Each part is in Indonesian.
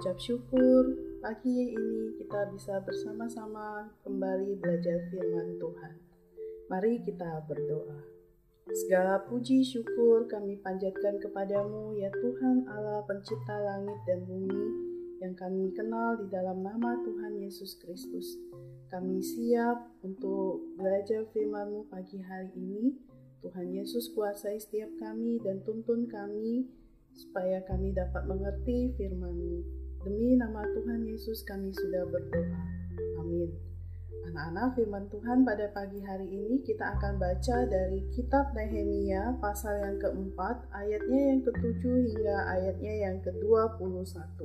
mengucap syukur pagi ini kita bisa bersama-sama kembali belajar firman Tuhan. Mari kita berdoa. Segala puji syukur kami panjatkan kepadamu ya Tuhan Allah pencipta langit dan bumi yang kami kenal di dalam nama Tuhan Yesus Kristus. Kami siap untuk belajar firman-Mu pagi hari ini. Tuhan Yesus kuasai setiap kami dan tuntun kami supaya kami dapat mengerti firman-Mu. Demi nama Tuhan Yesus kami sudah berdoa. Amin. Anak-anak firman Tuhan pada pagi hari ini kita akan baca dari kitab Nehemia pasal yang keempat ayatnya yang ketujuh hingga ayatnya yang ke-21.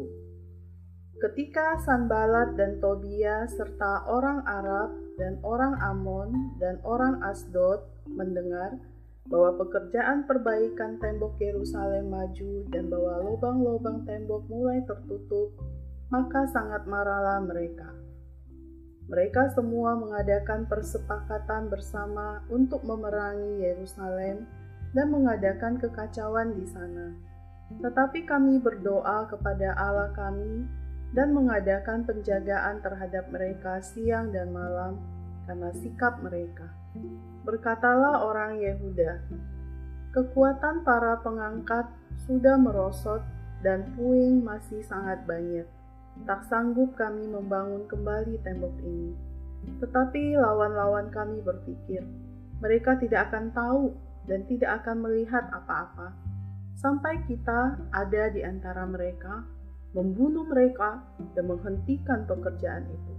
Ketika Sanbalat dan Tobia serta orang Arab dan orang Amon dan orang Asdod mendengar bahwa pekerjaan perbaikan tembok Yerusalem maju dan bahwa lubang-lubang tembok mulai tertutup, maka sangat marahlah mereka. Mereka semua mengadakan persepakatan bersama untuk memerangi Yerusalem dan mengadakan kekacauan di sana. Tetapi kami berdoa kepada Allah kami dan mengadakan penjagaan terhadap mereka siang dan malam karena sikap mereka. Berkatalah orang Yehuda, kekuatan para pengangkat sudah merosot dan puing masih sangat banyak. Tak sanggup kami membangun kembali tembok ini. Tetapi lawan-lawan kami berpikir, mereka tidak akan tahu dan tidak akan melihat apa-apa. Sampai kita ada di antara mereka, membunuh mereka, dan menghentikan pekerjaan itu.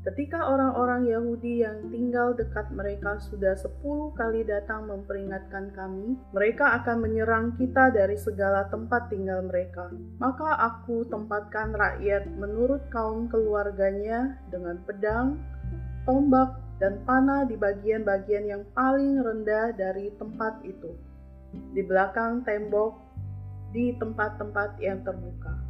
Ketika orang-orang Yahudi yang tinggal dekat mereka sudah sepuluh kali datang memperingatkan kami, mereka akan menyerang kita dari segala tempat tinggal mereka. Maka aku tempatkan rakyat menurut kaum keluarganya dengan pedang, tombak, dan panah di bagian-bagian yang paling rendah dari tempat itu, di belakang tembok, di tempat-tempat yang terbuka.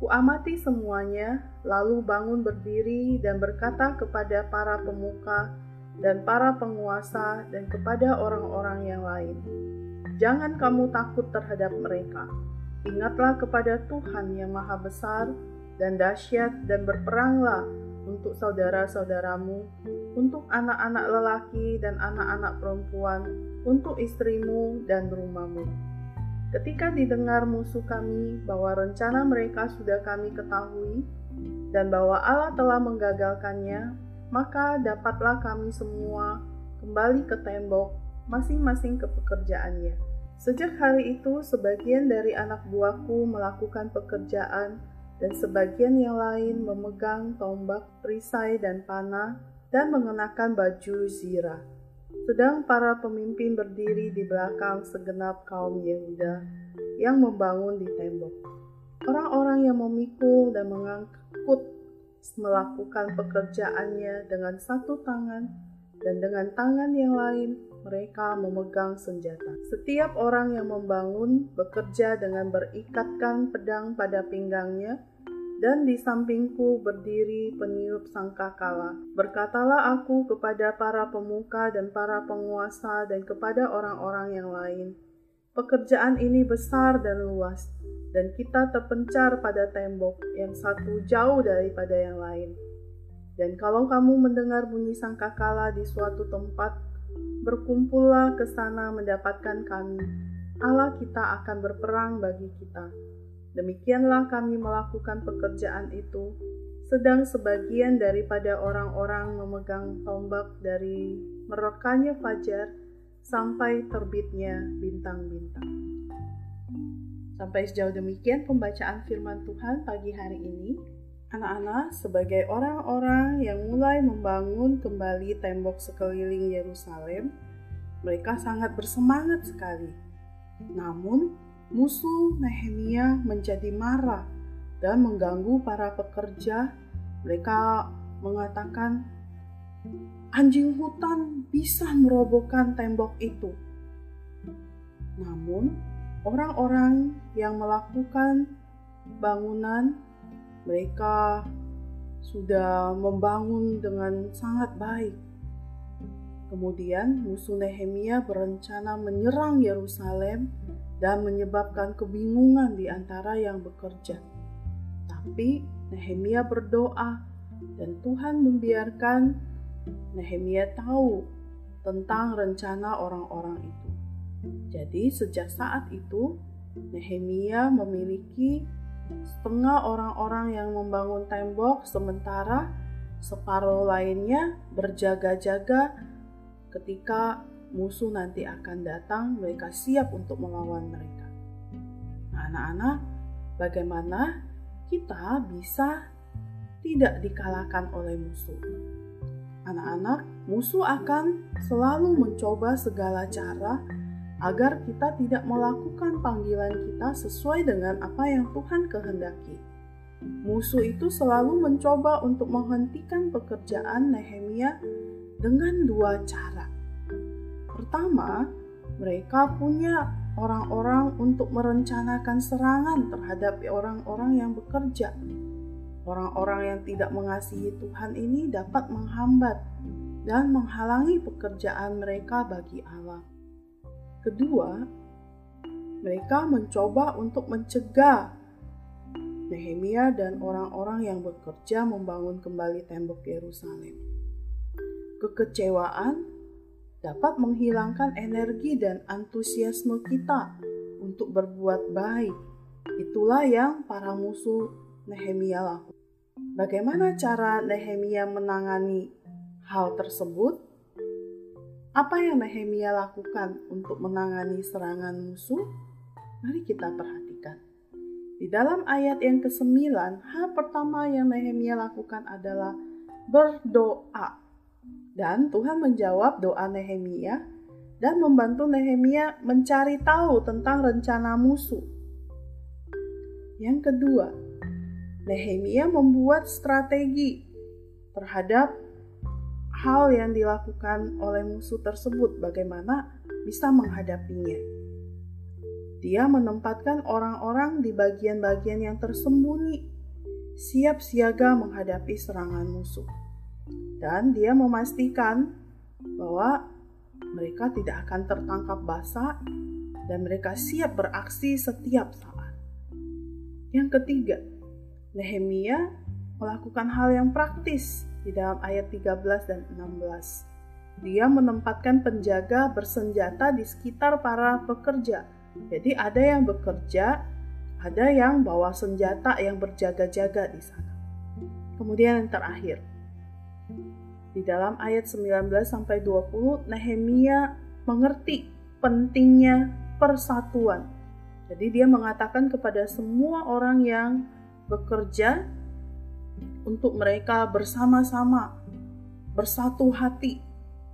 Kuamati semuanya, lalu bangun berdiri dan berkata kepada para pemuka dan para penguasa dan kepada orang-orang yang lain, "Jangan kamu takut terhadap mereka. Ingatlah kepada Tuhan yang Maha Besar dan dahsyat, dan berperanglah untuk saudara-saudaramu, untuk anak-anak lelaki dan anak-anak perempuan, untuk istrimu dan rumahmu." Ketika didengar musuh kami bahwa rencana mereka sudah kami ketahui dan bahwa Allah telah menggagalkannya, maka dapatlah kami semua kembali ke tembok masing-masing ke pekerjaannya. Sejak hari itu, sebagian dari anak buahku melakukan pekerjaan dan sebagian yang lain memegang tombak, perisai, dan panah dan mengenakan baju zirah. Sedang para pemimpin berdiri di belakang segenap kaum Yehuda yang membangun di tembok. Orang-orang yang memikul dan mengangkut melakukan pekerjaannya dengan satu tangan dan dengan tangan yang lain mereka memegang senjata. Setiap orang yang membangun bekerja dengan berikatkan pedang pada pinggangnya dan di sampingku berdiri peniup sangkakala. Berkatalah aku kepada para pemuka dan para penguasa dan kepada orang-orang yang lain, pekerjaan ini besar dan luas, dan kita terpencar pada tembok yang satu jauh daripada yang lain. Dan kalau kamu mendengar bunyi sangkakala di suatu tempat, berkumpullah ke sana mendapatkan kami. Allah kita akan berperang bagi kita Demikianlah kami melakukan pekerjaan itu, sedang sebagian daripada orang-orang memegang tombak dari merekanya fajar sampai terbitnya bintang-bintang. Sampai sejauh demikian pembacaan firman Tuhan pagi hari ini. Anak-anak, sebagai orang-orang yang mulai membangun kembali tembok sekeliling Yerusalem, mereka sangat bersemangat sekali. Namun, musuh Nehemia menjadi marah dan mengganggu para pekerja. Mereka mengatakan, "Anjing hutan bisa merobohkan tembok itu." Namun, orang-orang yang melakukan bangunan, mereka sudah membangun dengan sangat baik. Kemudian, musuh Nehemia berencana menyerang Yerusalem dan menyebabkan kebingungan di antara yang bekerja. Tapi Nehemia berdoa dan Tuhan membiarkan Nehemia tahu tentang rencana orang-orang itu. Jadi sejak saat itu Nehemia memiliki setengah orang-orang yang membangun tembok sementara separuh lainnya berjaga-jaga ketika musuh nanti akan datang mereka siap untuk melawan mereka. Anak-anak, bagaimana kita bisa tidak dikalahkan oleh musuh? Anak-anak, musuh akan selalu mencoba segala cara agar kita tidak melakukan panggilan kita sesuai dengan apa yang Tuhan kehendaki. Musuh itu selalu mencoba untuk menghentikan pekerjaan Nehemia dengan dua cara. Pertama, mereka punya orang-orang untuk merencanakan serangan terhadap orang-orang yang bekerja. Orang-orang yang tidak mengasihi Tuhan ini dapat menghambat dan menghalangi pekerjaan mereka bagi Allah. Kedua, mereka mencoba untuk mencegah Nehemia dan orang-orang yang bekerja membangun kembali tembok Yerusalem. Kekecewaan dapat menghilangkan energi dan antusiasme kita untuk berbuat baik. Itulah yang para musuh Nehemia lakukan. Bagaimana cara Nehemia menangani hal tersebut? Apa yang Nehemia lakukan untuk menangani serangan musuh? Mari kita perhatikan. Di dalam ayat yang ke-9, hal pertama yang Nehemia lakukan adalah berdoa. Dan Tuhan menjawab doa Nehemia dan membantu Nehemia mencari tahu tentang rencana musuh. Yang kedua, Nehemia membuat strategi terhadap hal yang dilakukan oleh musuh tersebut, bagaimana bisa menghadapinya. Dia menempatkan orang-orang di bagian-bagian yang tersembunyi, siap siaga menghadapi serangan musuh, dan dia memastikan bahwa mereka tidak akan tertangkap basah dan mereka siap beraksi setiap saat. Yang ketiga, Nehemia melakukan hal yang praktis di dalam ayat 13 dan 16. Dia menempatkan penjaga bersenjata di sekitar para pekerja. Jadi ada yang bekerja, ada yang bawa senjata yang berjaga-jaga di sana. Kemudian yang terakhir, di dalam ayat 19 sampai 20 Nehemia mengerti pentingnya persatuan. Jadi dia mengatakan kepada semua orang yang bekerja untuk mereka bersama-sama bersatu hati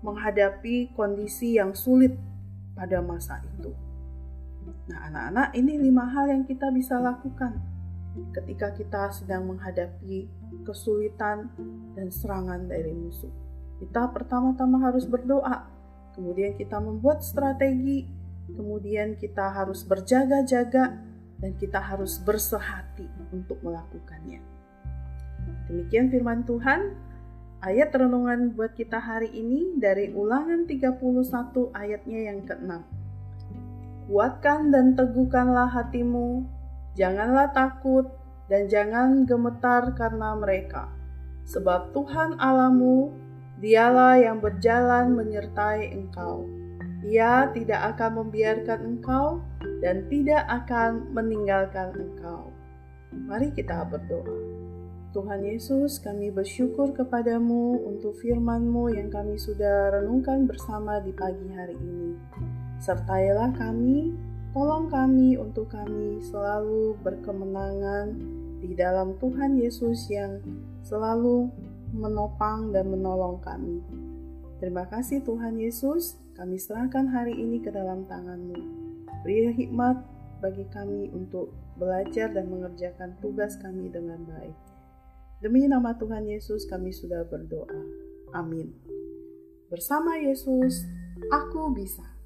menghadapi kondisi yang sulit pada masa itu. Nah, anak-anak, ini lima hal yang kita bisa lakukan ketika kita sedang menghadapi kesulitan dan serangan dari musuh. Kita pertama-tama harus berdoa, kemudian kita membuat strategi, kemudian kita harus berjaga-jaga, dan kita harus bersehati untuk melakukannya. Demikian firman Tuhan. Ayat renungan buat kita hari ini dari ulangan 31 ayatnya yang ke-6. Kuatkan dan teguhkanlah hatimu, janganlah takut dan jangan gemetar karena mereka. Sebab Tuhan Alamu, dialah yang berjalan menyertai engkau. Ia tidak akan membiarkan engkau dan tidak akan meninggalkan engkau. Mari kita berdoa. Tuhan Yesus, kami bersyukur kepadamu untuk firman-Mu yang kami sudah renungkan bersama di pagi hari ini. Sertailah kami, tolong kami untuk kami selalu berkemenangan di dalam Tuhan Yesus yang selalu menopang dan menolong kami. Terima kasih Tuhan Yesus, kami serahkan hari ini ke dalam tangan-Mu. Beri hikmat bagi kami untuk belajar dan mengerjakan tugas kami dengan baik. Demi nama Tuhan Yesus kami sudah berdoa. Amin. Bersama Yesus, aku bisa.